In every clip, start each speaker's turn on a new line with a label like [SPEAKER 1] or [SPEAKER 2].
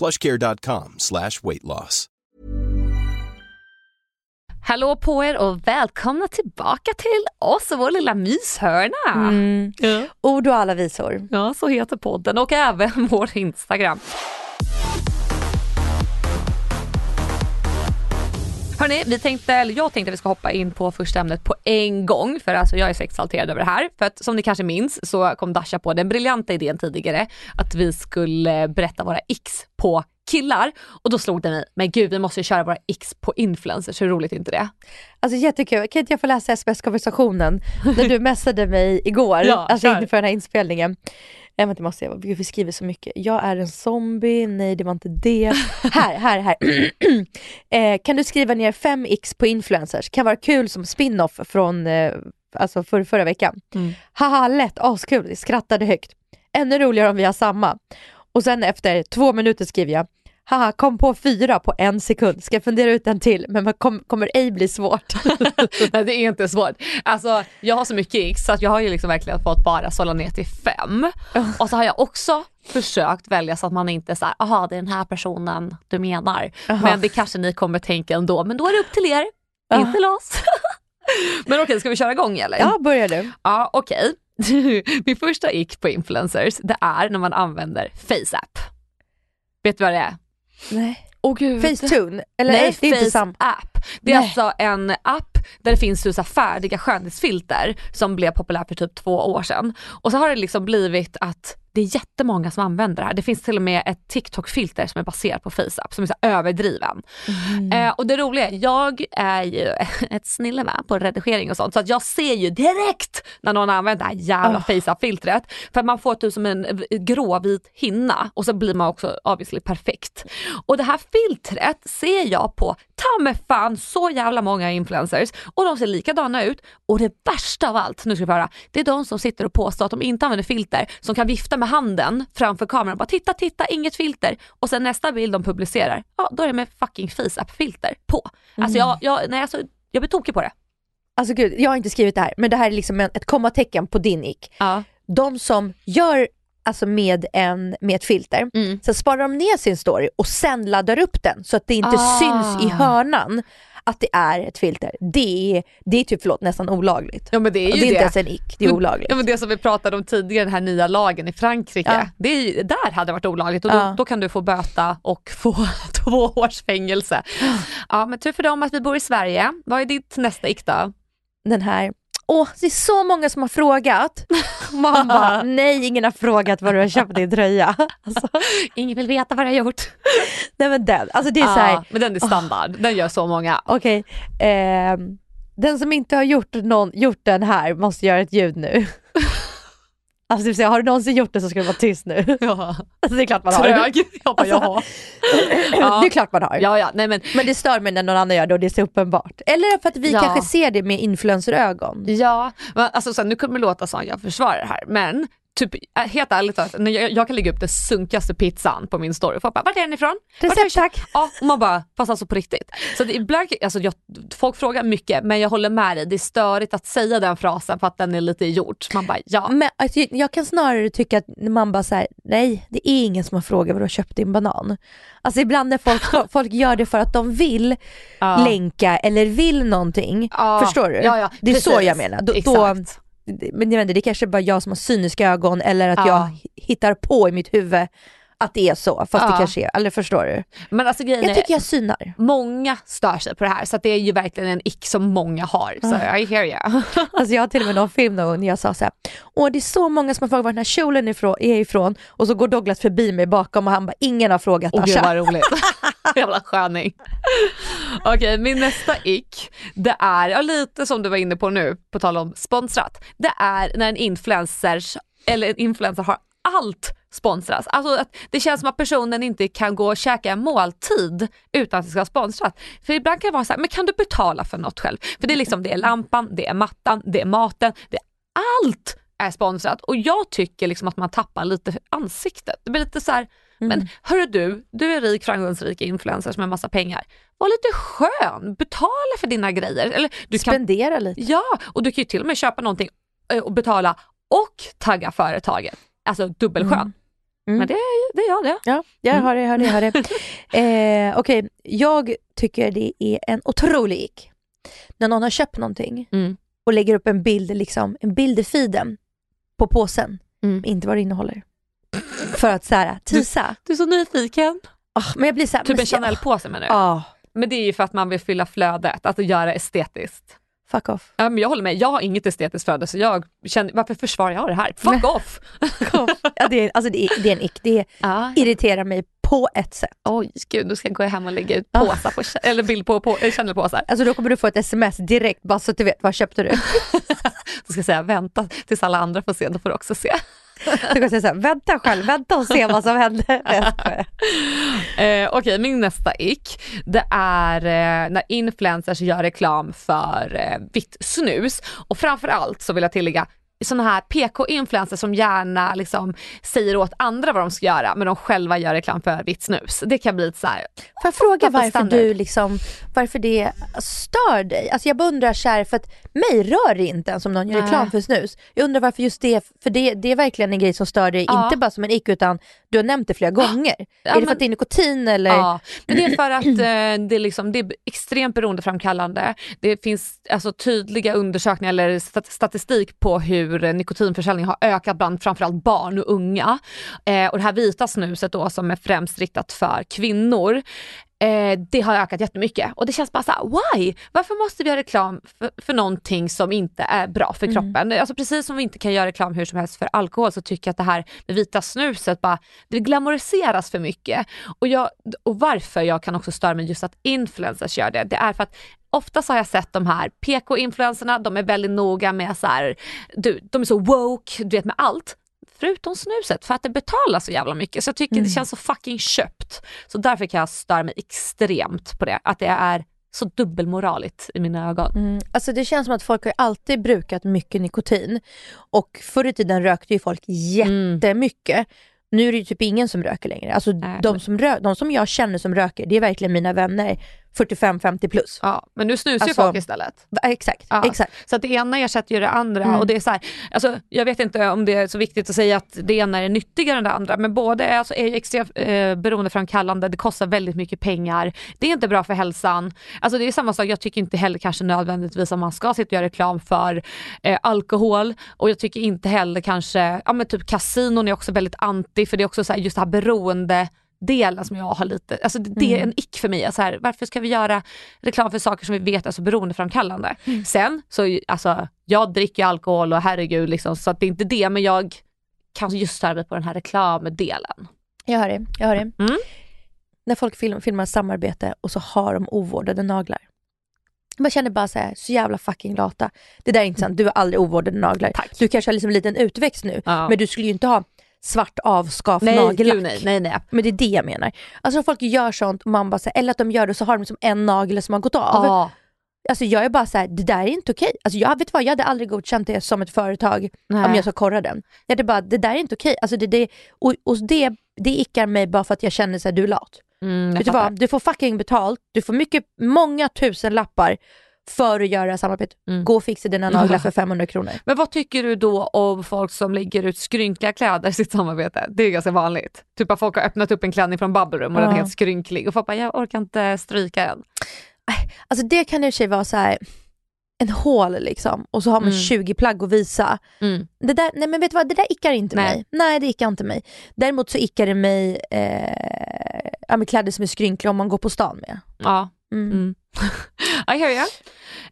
[SPEAKER 1] plushcare.com slash weight loss.
[SPEAKER 2] Hallå på er och välkomna tillbaka till oss och vår lilla myshörna.
[SPEAKER 3] Mm.
[SPEAKER 2] Ja.
[SPEAKER 3] Ord och alla visor.
[SPEAKER 2] ja, så heter podden och även vår Instagram. Hörni, vi tänkte, eller jag tänkte att vi ska hoppa in på första ämnet på en gång för alltså jag är så exalterad över det här. För att som ni kanske minns så kom Dasha på den briljanta idén tidigare att vi skulle berätta våra x på killar och då slog det mig, men gud vi måste ju köra våra x på influencers, hur roligt är inte det?
[SPEAKER 3] Alltså jättekul, kan inte jag få läsa sms-konversationen när du messade mig igår,
[SPEAKER 2] Ja,
[SPEAKER 3] alltså inför den här inspelningen. Jag vänta, måste jag, gud vi skriver så mycket. Jag är en zombie, nej det var inte det. här, här, här. eh, kan du skriva ner 5x på influencers? Kan vara kul som spin-off från eh, alltså för, förra veckan.
[SPEAKER 2] Mm.
[SPEAKER 3] Haha lätt, askul, skrattade högt. Ännu roligare om vi har samma. Och sen efter två minuter skriver jag Haha, kom på fyra på en sekund. Ska fundera ut en till, men kom, kommer ej bli svårt.
[SPEAKER 2] Nej det är inte svårt. Alltså jag har så mycket x så att jag har ju liksom verkligen fått bara sålla ner till fem. Och så har jag också försökt välja så att man inte är såhär, aha det är den här personen du menar.
[SPEAKER 3] Aha.
[SPEAKER 2] Men det kanske ni kommer tänka ändå, men då är det upp till er,
[SPEAKER 3] Ja.
[SPEAKER 2] inte till oss. men okej, ska vi köra igång eller?
[SPEAKER 3] Ja, börjar du.
[SPEAKER 2] Ja, okej. Min första ick på influencers, det är när man använder FaceApp. Vet du vad det är?
[SPEAKER 3] Nej.
[SPEAKER 2] Åh gud.
[SPEAKER 3] Facetune? Eller
[SPEAKER 2] Nej,
[SPEAKER 3] det är inte
[SPEAKER 2] Face
[SPEAKER 3] sam...
[SPEAKER 2] app. Det är
[SPEAKER 3] Nej.
[SPEAKER 2] alltså en app där det finns så färdiga skönhetsfilter som blev populärt för typ två år sedan. Och så har det liksom blivit att det är jättemånga som använder det här. Det finns till och med ett TikTok-filter som är baserat på FaceApp som är så överdriven. Eh, och det roliga är, jag är ju ett snille med på redigering och sånt så att jag ser ju direkt när någon använder det här jävla
[SPEAKER 3] Oh.
[SPEAKER 2] FaceApp-filtret. För man får typ som en gråvit hinna och så blir man också obviously perfekt. Och det här filtret ser jag på ta med fan så jävla många influencers och de ser likadana ut. Och det värsta av allt, nu ska vi höra, det är de som sitter och påstår att de inte använder filter som kan vifta med handen framför kameran bara titta, titta, inget filter. Och sen nästa bild de publicerar, ja då är det med fucking FaceApp-filter på. Alltså jag, jag, nej, alltså, jag blir tokig på det.
[SPEAKER 3] Alltså gud, jag har inte skrivit det här, men det här är liksom ett kommatecken på din ick.
[SPEAKER 2] Ja.
[SPEAKER 3] De som gör alltså med, en, med ett filter,
[SPEAKER 2] Mm.
[SPEAKER 3] sen sparar de ner sin story och sen laddar upp den så att det inte
[SPEAKER 2] Ah.
[SPEAKER 3] syns i hörnan att det är ett filter. Det är, det är typ, förlåt, nästan olagligt.
[SPEAKER 2] Ja men det är
[SPEAKER 3] Och
[SPEAKER 2] ju
[SPEAKER 3] det är
[SPEAKER 2] det.
[SPEAKER 3] inte ens en ick, det är olagligt.
[SPEAKER 2] Ja men det som vi pratade om tidigare, den här nya lagen i Frankrike.
[SPEAKER 3] Ja.
[SPEAKER 2] Det är där hade det varit olagligt och då,
[SPEAKER 3] Ja.
[SPEAKER 2] då kan du få böta och få två års fängelse. Ja men tur för dem att vi bor i Sverige. Vad är ditt nästa ick då?
[SPEAKER 3] Den här, åh det är så många som har frågat. Man bara, nej ingen har frågat vad du har köpt din tröja. Alltså,
[SPEAKER 2] Ingen vill veta vad jag har gjort.
[SPEAKER 3] nej men den, alltså det är så här,
[SPEAKER 2] men den är standard, den gör så många.
[SPEAKER 3] Okej, ehm, den som inte har gjort, någon, gjort den här måste göra ett ljud nu. Alltså vill säga, har du någonsin gjort det så ska du vara tyst nu.
[SPEAKER 2] Ja.
[SPEAKER 3] Alltså det är klart man har.
[SPEAKER 2] Trög. Jag bara, jaha. Ja.
[SPEAKER 3] Det är klart man har.
[SPEAKER 2] Ja, ja, nej men
[SPEAKER 3] Men det stör mig när någon annan gör det och det är så uppenbart. Eller för att vi
[SPEAKER 2] Ja.
[SPEAKER 3] kanske ser det med influencerögon.
[SPEAKER 2] Ja, alltså sen, nu kommer det låta som jag försvarar det här, men typ äh, helt ärligt jag, jag kan lägga upp den sunkigaste pizzan på min story folk bara, vart är den ifrån?
[SPEAKER 3] Recept
[SPEAKER 2] köpt?"
[SPEAKER 3] tack.
[SPEAKER 2] Ja, och man bara, fast alltså på riktigt. Så det, ibland, alltså jag, folk frågar mycket men jag håller med dig, det är störigt att säga den frasen för att den är lite gjort. Man bara, ja.
[SPEAKER 3] Men alltså, jag kan snarare tycka att man bara säger nej det är ingen som har frågat var du har köpt din banan. Alltså ibland när folk, folk gör det för att de vill
[SPEAKER 2] Ja.
[SPEAKER 3] länka eller vill någonting.
[SPEAKER 2] Ja,
[SPEAKER 3] Förstår du?
[SPEAKER 2] Ja, ja,
[SPEAKER 3] det är så
[SPEAKER 2] precis.
[SPEAKER 3] jag menar. Då, då,
[SPEAKER 2] Exakt.
[SPEAKER 3] Men jag vet inte, det är kanske bara jag som har cyniska ögon eller att
[SPEAKER 2] Ja.
[SPEAKER 3] jag hittar på i mitt huvud att det är så, fast
[SPEAKER 2] Ja.
[SPEAKER 3] det kanske är, eller förstår du?
[SPEAKER 2] Men alltså grejen
[SPEAKER 3] Jag tycker jag synar.
[SPEAKER 2] många stör sig på det här så det är ju verkligen en ick som många har. Så I hear you.
[SPEAKER 3] Alltså jag har till och med någon film när jag sa så här, åh det är så många som har frågat var den här kjolen är ifrån och så går Douglas förbi mig bakom och han bara, ingen har frågat
[SPEAKER 2] Åh gud vad roligt. Jävla sköning. Okej, min nästa ick, det är, ja, lite som du var inne på nu, på tal om sponsrat. Det är när en influencers, eller en influencer har allt sponsras. Alltså att det känns som att personen inte kan gå och käka en måltid utan att det ska vara sponsrat. För ibland kan det vara så här, men kan du betala för något själv? För det är liksom, det är lampan, det är mattan, det är maten, det är allt är sponsrat och jag tycker liksom att man tappar lite ansiktet. Det blir lite så här, men hörru du, du är rik, framgångsrik influencer med massa pengar. Var lite skön, betala för dina grejer. Eller du kan,
[SPEAKER 3] Spendera lite.
[SPEAKER 2] ja, och du kan ju till och med köpa någonting eh, och betala och tagga företaget. Alltså dubbelskön.
[SPEAKER 3] Mm. Mm.
[SPEAKER 2] Men det, det gör det.
[SPEAKER 3] Ja, jag hör det, jag hör det, jag hör det. eh, Okej, jag tycker det är en otrolig ick. När någon har köpt någonting
[SPEAKER 2] Mm.
[SPEAKER 3] och lägger upp en bild, liksom, en bild i feeden på påsen,
[SPEAKER 2] Mm.
[SPEAKER 3] inte vad det innehåller. För att så här, tisa.
[SPEAKER 2] Du är så nyfiken.
[SPEAKER 3] Ah, men jag blir så här,
[SPEAKER 2] Typ en Chanel-påse menar du?
[SPEAKER 3] Ah,
[SPEAKER 2] Men det är ju för att man vill fylla flödet, att göra det estetiskt.
[SPEAKER 3] Fuck off.
[SPEAKER 2] Men jag håller med, jag har inget estetiskt flöde så jag känner, varför försvarar jag det här? Fuck off!
[SPEAKER 3] ja, det, är, alltså det, är, det är en ick. Det
[SPEAKER 2] Ah.
[SPEAKER 3] irriterar mig på ett sätt.
[SPEAKER 2] Oj gud, nu ska jag gå hem och lägga ut påsar på, eller bild på, på Chanel-påsar.
[SPEAKER 3] Alltså då kommer du få ett sms direkt bara så att du vet, vad köpte du?
[SPEAKER 2] Då ska jag säga vänta tills alla andra får se, då får du också se.
[SPEAKER 3] Då kan jag säga så här, vänta själv, vänta och se vad som händer.
[SPEAKER 2] Eh, Okej, min nästa ick, det är eh, när influencers gör reklam för eh, vitt snus. Och framförallt så vill jag tillägga, sådana här PK-influencers som gärna liksom säger åt andra vad de ska göra men de själva gör reklam för vitt snus. Det kan bli lite så här,
[SPEAKER 3] Får jag fråga varför
[SPEAKER 2] standard.
[SPEAKER 3] du liksom, varför det stör dig? Alltså jag bara undrar så här, för att mig rör det inte ens om någon gör reklam för snus. Jag undrar varför just det, för det, det är verkligen en grej som stör dig,
[SPEAKER 2] Ja.
[SPEAKER 3] inte bara som en ick utan du har nämnt det flera gånger.
[SPEAKER 2] Ja,
[SPEAKER 3] är det för att det är nikotin eller?
[SPEAKER 2] Ja, men det är för att eh, det, är liksom, det är extremt beroendeframkallande. Det finns alltså, tydliga undersökningar eller stat- statistik på hur hur nikotinförsäljning har ökat bland framförallt barn och unga. Eh, och det här vita snuset då som är främst riktat för kvinnor Eh, det har ökat jättemycket och det känns bara så här, why? Varför måste vi göra reklam för, för någonting som inte är bra för kroppen? Alltså precis som vi inte kan göra reklam hur som helst för alkohol så tycker jag att det här med vita snuset bara, det glamoriseras för mycket. Och, jag, och varför jag kan också störa mig just att influencers gör det, det är för att Oftast har jag sett de här PK-influencerna, de är väldigt noga med så här, du, de är så woke, du vet med allt. Förutom snuset, för att det betalar så jävla mycket. Så jag tycker det känns så fucking köpt. Så därför kan jag störa mig extremt på det, att det är så dubbelmoraligt i mina ögon.
[SPEAKER 3] Mm, alltså det känns som att folk har alltid brukat mycket nikotin och förr i tiden rökte ju folk jättemycket. Nu är det ju typ ingen som röker längre. Alltså
[SPEAKER 2] Nej,
[SPEAKER 3] de, som rö- de som jag känner som röker, det är verkligen mina vänner 45-50 plus.
[SPEAKER 2] Ja, men nu snusar ju
[SPEAKER 3] Alltså-
[SPEAKER 2] folk istället.
[SPEAKER 3] Exakt,
[SPEAKER 2] Ja.
[SPEAKER 3] exakt.
[SPEAKER 2] Så att det ena ersätter ju det andra
[SPEAKER 3] Mm.
[SPEAKER 2] och det är så här, alltså, jag vet inte om det är så viktigt att säga att det ena är nyttigare än det andra men båda är, alltså, är ju extremt eh, beroendeframkallande, det kostar väldigt mycket pengar, det är inte bra för hälsan. Alltså det är samma sak, jag tycker inte heller kanske nödvändigtvis att man ska sitta och göra reklam för eh, alkohol och jag tycker inte heller kanske, ja men typ kasinon är också väldigt anti för det är också så här, just det här beroende delen som jag har lite, alltså det, är en ick för mig. Så här, varför ska vi göra reklam för saker som vi vet är så beroendeframkallande? Sen så, alltså jag dricker alkohol och herregud liksom, så att det är inte det men jag kan just störa mig på den här reklamdelen.
[SPEAKER 3] Jag hör det, jag hör det.
[SPEAKER 2] Mm.
[SPEAKER 3] När folk film, filmar samarbete och så har de ovårdade naglar. Man känner bara så här, så jävla fucking lata. Det där är inte sant, du har aldrig ovårdade naglar.
[SPEAKER 2] Tack.
[SPEAKER 3] Du kanske har liksom en liten utväxt nu,
[SPEAKER 2] Ja.
[SPEAKER 3] men du skulle ju inte ha svart avskav
[SPEAKER 2] Nej,
[SPEAKER 3] nagellack.
[SPEAKER 2] gud, nej, nej, nej.
[SPEAKER 3] Men det är det jag menar. Alltså folk gör sånt, och man bara så här, eller att de gör det så har de liksom en nagel som har gått av.
[SPEAKER 2] Ja,
[SPEAKER 3] Alltså jag är bara så här, det där är inte okej. Alltså jag vet vad, jag hade aldrig godkänt det som ett företag
[SPEAKER 2] nej.
[SPEAKER 3] om jag ska korra den. Jag hade bara, det där är inte okej. Alltså det, det, och, och det, det ickar mig bara för att jag känner att du är lat.
[SPEAKER 2] Mm,
[SPEAKER 3] Vet du vad, du får fucking betalt, du får mycket, många tusen lappar för att göra samarbetet.
[SPEAKER 2] Mm.
[SPEAKER 3] Gå och fixa dina naglar för 500 kronor.
[SPEAKER 2] Men vad tycker du då om folk som lägger ut skrynkliga kläder i sitt samarbete? Det är ganska vanligt. Typ att folk har öppnat upp en klänning från Bubble Room och den är helt skrynklig och folk bara, jag orkar inte stryka den.
[SPEAKER 3] Alltså det kan i och för sig vara så här. en hål liksom och så har man
[SPEAKER 2] Mm.
[SPEAKER 3] 20 plagg att visa.
[SPEAKER 2] Mm.
[SPEAKER 3] Det där, nej men vet du vad, det där ickar inte
[SPEAKER 2] Nej.
[SPEAKER 3] mig. Nej det ickar inte mig. Däremot så ickar det mig eh, ja, kläder som är skrynkliga om man går på stan med.
[SPEAKER 2] Ja.
[SPEAKER 3] Mm.
[SPEAKER 2] I hear you.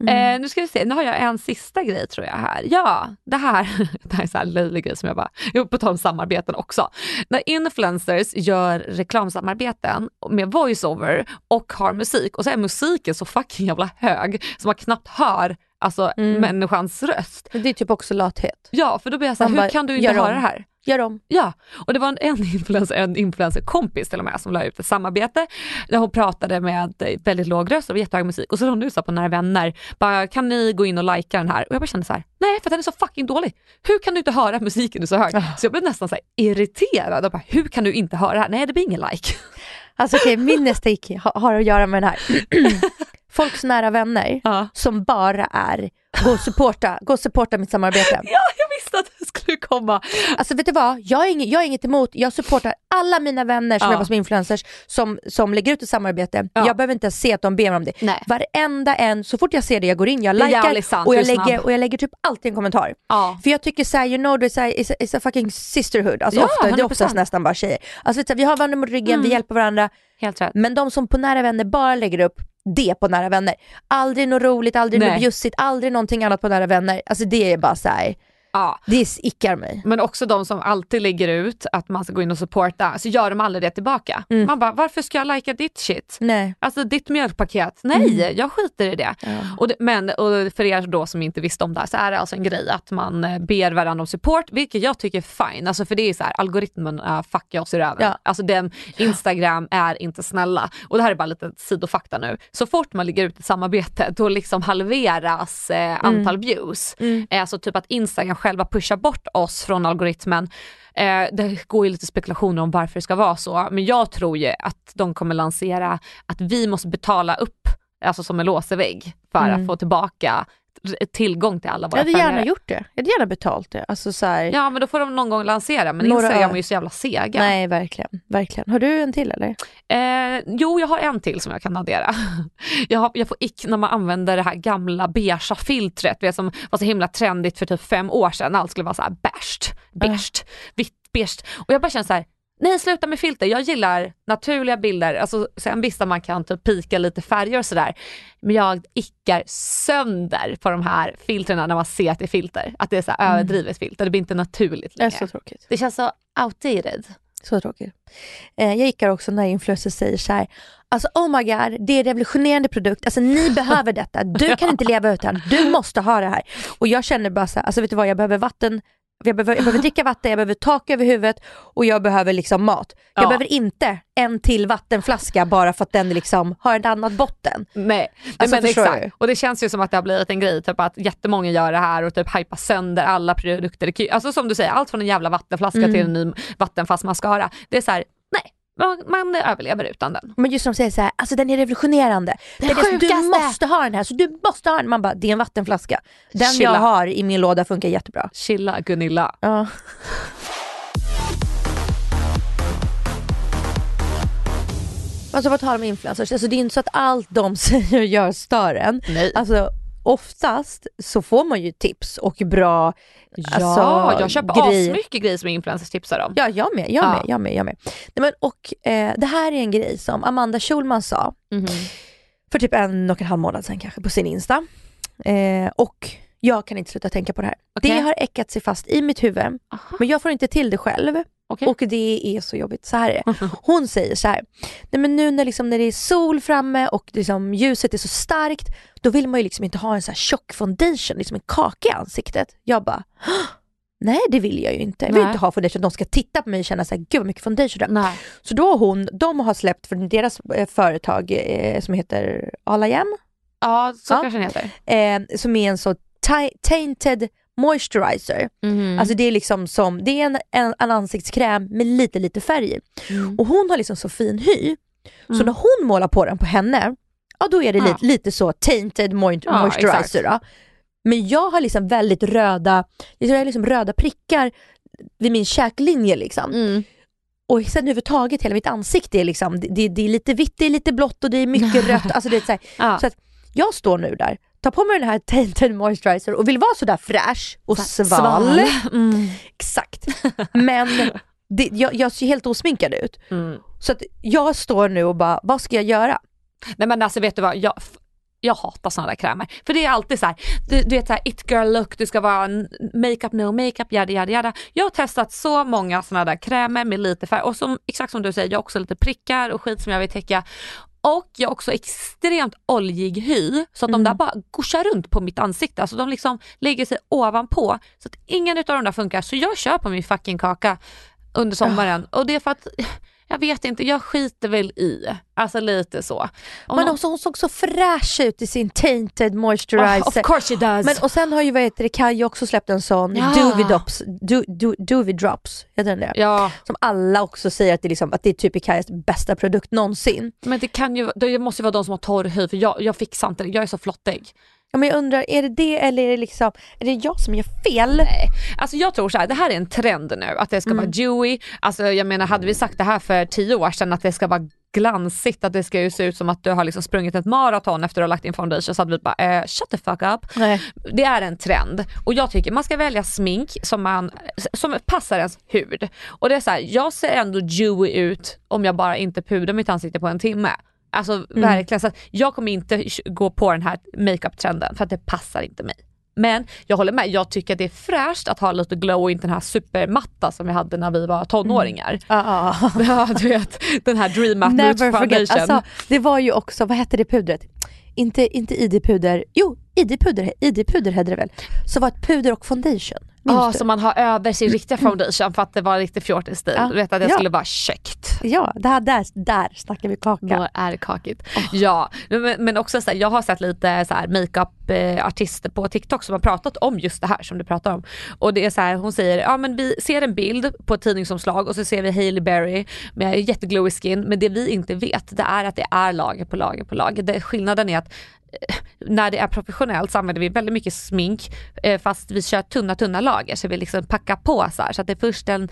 [SPEAKER 3] Mm.
[SPEAKER 2] Eh, nu ska vi se, nu har jag en sista grej tror jag här. Ja, det här, det här är så här löjlig grej som jag bara, jo, på tal om samarbeten också. När influencers gör reklamsamarbeten med voiceover och har musik och så är musiken så fucking jävla hög så man knappt hör alltså
[SPEAKER 3] Mm.
[SPEAKER 2] människans röst.
[SPEAKER 3] Det är typ också lathet.
[SPEAKER 2] Ja, för då blir jag så här, hur
[SPEAKER 3] bara,
[SPEAKER 2] kan du inte höra
[SPEAKER 3] om.
[SPEAKER 2] det här?
[SPEAKER 3] Gör om.
[SPEAKER 2] Ja, och det var en, en influencer, en influencerkompis till och med som la ut ett samarbete där hon pratade med väldigt låg röst och jättehög musik och så hon nu sa på Nära Vänner, bara kan ni gå in och likea den här? Och jag bara kände så här, nej för den är så fucking dålig. Hur kan du inte höra musiken är så hög? Så jag blev nästan så irriterad och bara, hur kan du inte höra det här? Nej det blir ingen like.
[SPEAKER 3] Alltså okej, min nästa ick ha, har att göra med den här. Folks nära vänner
[SPEAKER 2] Ja.
[SPEAKER 3] som bara är, gå och supporta, gå och supporta mitt samarbete.
[SPEAKER 2] Ja, jag visste att det skulle komma.
[SPEAKER 3] Alltså vet du vad, jag är, inget, jag är inget emot, jag supportar alla mina vänner som
[SPEAKER 2] Ja.
[SPEAKER 3] jobbar som influencers som, som lägger ut ett samarbete.
[SPEAKER 2] Ja.
[SPEAKER 3] Jag behöver inte se att de ber om det.
[SPEAKER 2] Nej.
[SPEAKER 3] Varenda en, så fort jag ser det, jag går in, jag likar
[SPEAKER 2] sant,
[SPEAKER 3] och, jag lägger, och jag lägger typ alltid en kommentar.
[SPEAKER 2] Ja.
[SPEAKER 3] För jag tycker såhär, you know, it's a, it's a, it's a fucking sisterhood. Alltså
[SPEAKER 2] Ja,
[SPEAKER 3] ofta, det är
[SPEAKER 2] 100%.
[SPEAKER 3] oftast nästan bara tjejer. Alltså vet du, vi har varandra mot ryggen,
[SPEAKER 2] Mm.
[SPEAKER 3] vi hjälper varandra.
[SPEAKER 2] Helt rätt.
[SPEAKER 3] Men de som på nära vänner bara lägger upp det på nära vänner. Aldrig något roligt, aldrig något
[SPEAKER 2] Nej.
[SPEAKER 3] bjussigt, aldrig någonting annat på nära vänner. Alltså det är bara såhär,
[SPEAKER 2] Ja.
[SPEAKER 3] det ickar mig.
[SPEAKER 2] Men också de som alltid lägger ut att man ska gå in och supporta, så gör de aldrig det tillbaka.
[SPEAKER 3] Mm.
[SPEAKER 2] Man bara, varför ska jag lajka ditt shit?
[SPEAKER 3] Nej.
[SPEAKER 2] Alltså ditt mjölkpaket, nej
[SPEAKER 3] Mm.
[SPEAKER 2] jag skiter i det.
[SPEAKER 3] Ja.
[SPEAKER 2] Och det men och för er då som inte visste om det här så är det alltså en grej att man eh, ber varandra om support, vilket jag tycker är fine. Alltså för det är så här, algoritmen uh, fuckar oss i röven.
[SPEAKER 3] Ja.
[SPEAKER 2] Alltså den, Instagram är inte snälla. Och det här är bara lite sidofakta nu. Så fort man lägger ut ett samarbete då liksom halveras eh, antal views.
[SPEAKER 3] Mm.
[SPEAKER 2] Alltså typ att Instagram själva pushar bort oss från algoritmen. Eh, det går ju lite spekulationer om varför det ska vara så, men jag tror ju att de kommer lansera att vi måste betala upp, alltså som en låsevägg, för
[SPEAKER 3] Mm.
[SPEAKER 2] att få tillbaka tillgång till alla
[SPEAKER 3] Jag
[SPEAKER 2] våra
[SPEAKER 3] hade gärna
[SPEAKER 2] följare.
[SPEAKER 3] gjort det. Jag hade gärna betalt det. Alltså så här,
[SPEAKER 2] Ja men då får de någon gång lansera, men
[SPEAKER 3] Några
[SPEAKER 2] Instagram är ju så jävla sega.
[SPEAKER 3] Nej verkligen, verkligen. Har du en till eller?
[SPEAKER 2] Eh, jo, jag har en till som jag kan addera. Jag, har, jag får ick när man använder det här gamla beigea filtret vet, som var så himla trendigt för typ fem år sedan. Allt skulle vara så här beige, beige, vitt, beige. Och jag bara känner så här, nej sluta med filter. Jag gillar naturliga bilder. Alltså, sen visst att man kan typ pika lite färger och sådär. Men jag ickar sönder på de här filtrerna när man ser att det är filter. Att det är så här överdrivet filter. Det blir inte naturligt
[SPEAKER 3] Det är
[SPEAKER 2] längre.
[SPEAKER 3] så tråkigt.
[SPEAKER 2] Det känns så outdated.
[SPEAKER 3] Så tråkigt. Eh, jag gickar också när influencers säger så här, alltså oh my god, det är en revolutionerande produkt, alltså ni behöver detta, du kan inte leva utan, du måste ha det här. Och jag känner bara så här, alltså vet du vad, jag behöver vatten, jag behöver, jag behöver dricka vatten, jag behöver tak över huvudet och jag behöver liksom mat. Jag
[SPEAKER 2] Ja.
[SPEAKER 3] behöver inte en till vattenflaska bara för att den liksom har ett annat botten.
[SPEAKER 2] Nej,
[SPEAKER 3] Alltså,
[SPEAKER 2] men exakt.
[SPEAKER 3] du?
[SPEAKER 2] Och det känns ju som att det har blivit en grej, typ att jättemånga gör det här och typ hypar sönder alla produkter. Alltså som du säger, allt från en jävla vattenflaska
[SPEAKER 3] Mm.
[SPEAKER 2] till en ny vattenfast mascara. Det är så här, man, man överlever utan den.
[SPEAKER 3] Men just som de säger så här, alltså den är revolutionerande.
[SPEAKER 2] Det
[SPEAKER 3] Den är så, du måste ha den här, så du måste ha den. Man bara, det är en vattenflaska. Den
[SPEAKER 2] Chilla.
[SPEAKER 3] jag har i min låda funkar jättebra.
[SPEAKER 2] Chilla Gunilla.
[SPEAKER 3] Ja. Alltså på tal om influencers, alltså det är inte så att allt de säger och gör stör en.
[SPEAKER 2] Nej.
[SPEAKER 3] Alltså oftast så får man ju tips och bra
[SPEAKER 2] Ja,
[SPEAKER 3] alltså,
[SPEAKER 2] jag köper
[SPEAKER 3] grejer.
[SPEAKER 2] asmycket grejer som influencers tipsar om.
[SPEAKER 3] Ja, jag med, jag
[SPEAKER 2] Ja.
[SPEAKER 3] med, jag med, jag med. Nej, men, och eh, det här är en grej som Amanda Schulman sa
[SPEAKER 2] Mhm.
[SPEAKER 3] för typ en och en halv månad sedan kanske på sin Insta. Eh, och jag kan inte sluta tänka på det här.
[SPEAKER 2] Okej.
[SPEAKER 3] Det har äckat sig fast i mitt huvud,
[SPEAKER 2] Aha,
[SPEAKER 3] men jag får inte till det själv.
[SPEAKER 2] Okej.
[SPEAKER 3] Och det är så jobbigt. Så här är det. Hon säger så här, nej men nu när, liksom, när det är sol framme och liksom, ljuset är så starkt, då vill man ju liksom inte ha en så här tjock foundation, liksom en kaka i ansiktet. Jag bara, "Hå! nej det vill jag ju inte. Jag vill
[SPEAKER 2] Nej.
[SPEAKER 3] inte ha foundation, de ska titta på mig och känna så här, gud vad mycket foundation du har. Så då har hon, de har släppt för deras eh, företag eh, som heter Alayam,
[SPEAKER 2] Ja, så
[SPEAKER 3] Ja.
[SPEAKER 2] kanske den heter.
[SPEAKER 3] eh, som är en så ta- tainted moisturizer.
[SPEAKER 2] Mhm.
[SPEAKER 3] Alltså det är liksom som, det är en, en, en ansiktskräm med lite lite färg.
[SPEAKER 2] Mm.
[SPEAKER 3] Och hon har liksom så fin hy, så
[SPEAKER 2] Mm.
[SPEAKER 3] när hon målar på den på henne, ja då är det
[SPEAKER 2] Ja.
[SPEAKER 3] lite, lite så tainted mo-
[SPEAKER 2] Ja,
[SPEAKER 3] moisturizer. Då. Men jag har liksom väldigt röda, jag har liksom röda prickar vid min käklinje liksom.
[SPEAKER 2] Mm.
[SPEAKER 3] Och sen överhuvudtaget hela mitt ansikte är liksom, det, det, är lite vitt, det är lite blått och det är mycket rött. Alltså det är så, här,
[SPEAKER 2] Ja.
[SPEAKER 3] så att jag står nu där, tar på mig den här Tainted Moisturizer och vill vara sådär fräsch och sval.
[SPEAKER 2] Mm.
[SPEAKER 3] Exakt. Men det, jag, jag ser helt osminkad ut.
[SPEAKER 2] Mm.
[SPEAKER 3] Så att jag står nu och bara, vad ska jag göra?
[SPEAKER 2] Nej men alltså vet du vad, jag, jag hatar sådana där krämer. För det är alltid så här, du, du vet såhär it girl look, du ska vara makeup no makeup, yada yada yada. Jag har testat så många sådana där krämer med lite färg och som, exakt som du säger, jag har också lite prickar och skit som jag vill täcka. Och jag har också extremt oljig hy så att de där bara gorsar runt på mitt ansikte. Alltså de liksom lägger sig ovanpå. Så att ingen utav de där funkar. Så jag kör på min fucking kaka under sommaren. Och det är för att, jag vet inte, jag skiter väl i. Alltså lite så. Om
[SPEAKER 3] Men också, hon såg så fräsch ut i sin Tainted Moisturizer.
[SPEAKER 2] Oh, of course she does.
[SPEAKER 3] Men och sen har ju vad heter det, Kaja också släppt en sån,
[SPEAKER 2] Ja.
[SPEAKER 3] Doovy Drops, heter den det?
[SPEAKER 2] ja,
[SPEAKER 3] Som alla också säger att det, är liksom, att det är typ Kajas bästa produkt någonsin.
[SPEAKER 2] men det kan ju, det måste ju vara de som har torr hy för jag, jag fixar inte det, jag är så flottig.
[SPEAKER 3] Ja, men jag undrar, är det det eller är det liksom, är det jag som gör fel?
[SPEAKER 2] Nej. Alltså jag tror så här, det här är en trend nu att det ska
[SPEAKER 3] Mm.
[SPEAKER 2] vara dewy. Alltså jag menar hade vi sagt det här för tio år sedan att det ska vara glansigt, att det ska ju se ut som att du har liksom sprungit ett maraton efter att ha lagt in foundation så hade vi bara eh, shut the fuck up.
[SPEAKER 3] Nej.
[SPEAKER 2] Det är en trend och jag tycker man ska välja smink som, man, som passar ens hud. Och det är så här, jag ser ändå dewy ut om jag bara inte pudrar mitt ansikte på en timme. Alltså verkligen, så att jag kommer inte gå på den här makeup-trenden för att det passar inte mig. Men jag håller med, jag tycker det är fräscht att ha lite glow och inte den här supermatta som vi hade när vi var tonåringar.
[SPEAKER 3] Ja, ja.
[SPEAKER 2] Ja du vet, den här Dream Matte
[SPEAKER 3] Never
[SPEAKER 2] Foundation.
[SPEAKER 3] Alltså, det var ju också, vad hette det pudret? Inte, inte ID-puder, jo ID-puder, ID-puder hette det väl? Så var ett puder och foundation.
[SPEAKER 2] Ja,
[SPEAKER 3] du?
[SPEAKER 2] som man har över sin riktiga foundation för att det var riktigt fjortisstil.
[SPEAKER 3] Ja.
[SPEAKER 2] Du vet att det
[SPEAKER 3] Ja.
[SPEAKER 2] skulle vara kökt.
[SPEAKER 3] Ja, det här, där, där snackar vi kaka.
[SPEAKER 2] Då är det kakigt. Ja, men, men också så här, jag har sett lite så här makeup-artister på TikTok som har pratat om just det här som du pratar om. Och det är så här, hon säger, ja men vi ser en bild på ett tidningsomslag och så ser vi Hailey Berry med jätteglowy skin, men det vi inte vet det är att det är lager på lager på lager. Det, skillnaden är att eh, när det är professionellt så använder vi väldigt mycket smink eh, fast vi kör tunna tunna lager så vi liksom packar på så här så att det är först en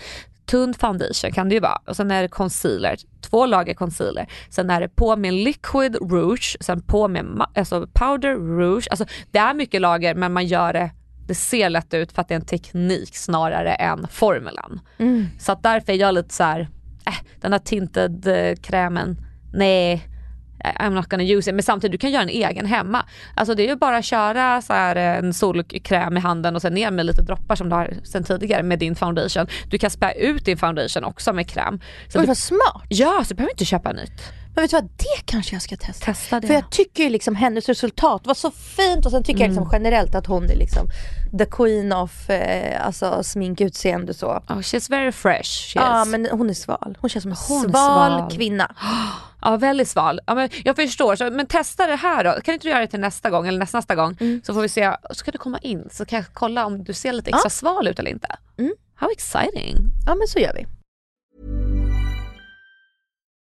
[SPEAKER 2] tunn foundation kan det ju vara och sen är det concealer, två lager concealer. Sen är det på med liquid rouge, sen på med alltså powder rouge. Alltså det är mycket lager men man gör det, det ser lätt ut för att det är en teknik snarare än formulan.
[SPEAKER 3] Mm.
[SPEAKER 2] Så att därför är jag lite så här, äh, den här tinted eh, krämen, nej. I'm not gonna use it. Men samtidigt, du kan göra en egen hemma. Alltså det är ju bara att köra så här eh, en solkräm i handen och sen ner med lite droppar som du har sen tidigare med din foundation. Du kan spä ut din foundation också med kräm. Så
[SPEAKER 3] Oj,
[SPEAKER 2] du,
[SPEAKER 3] vad smart.
[SPEAKER 2] ja, så du behöver inte köpa nytt.
[SPEAKER 3] Men vet du vad, det kanske jag ska testa.
[SPEAKER 2] Testa det.
[SPEAKER 3] För jag tycker ju liksom hennes resultat var så fint och sen tycker jag
[SPEAKER 2] Mm.
[SPEAKER 3] liksom generellt att hon är liksom the queen of eh, alltså sminkutseende så.
[SPEAKER 2] Oh, she's very fresh. She
[SPEAKER 3] Ja
[SPEAKER 2] is.
[SPEAKER 3] men hon är sval. Hon känns som en
[SPEAKER 2] Hon
[SPEAKER 3] sval,
[SPEAKER 2] sval.
[SPEAKER 3] kvinna.
[SPEAKER 2] Ja, väldigt sval. Ja, men jag förstår, så, men testa det här då. Kan inte du göra det till nästa gång eller nästa, nästa gång?
[SPEAKER 3] Mm.
[SPEAKER 2] Så får vi se, så kan du komma in så kan jag kolla om du ser lite extra sval ut eller inte.
[SPEAKER 3] Mm.
[SPEAKER 2] How exciting.
[SPEAKER 3] Ja men så gör vi.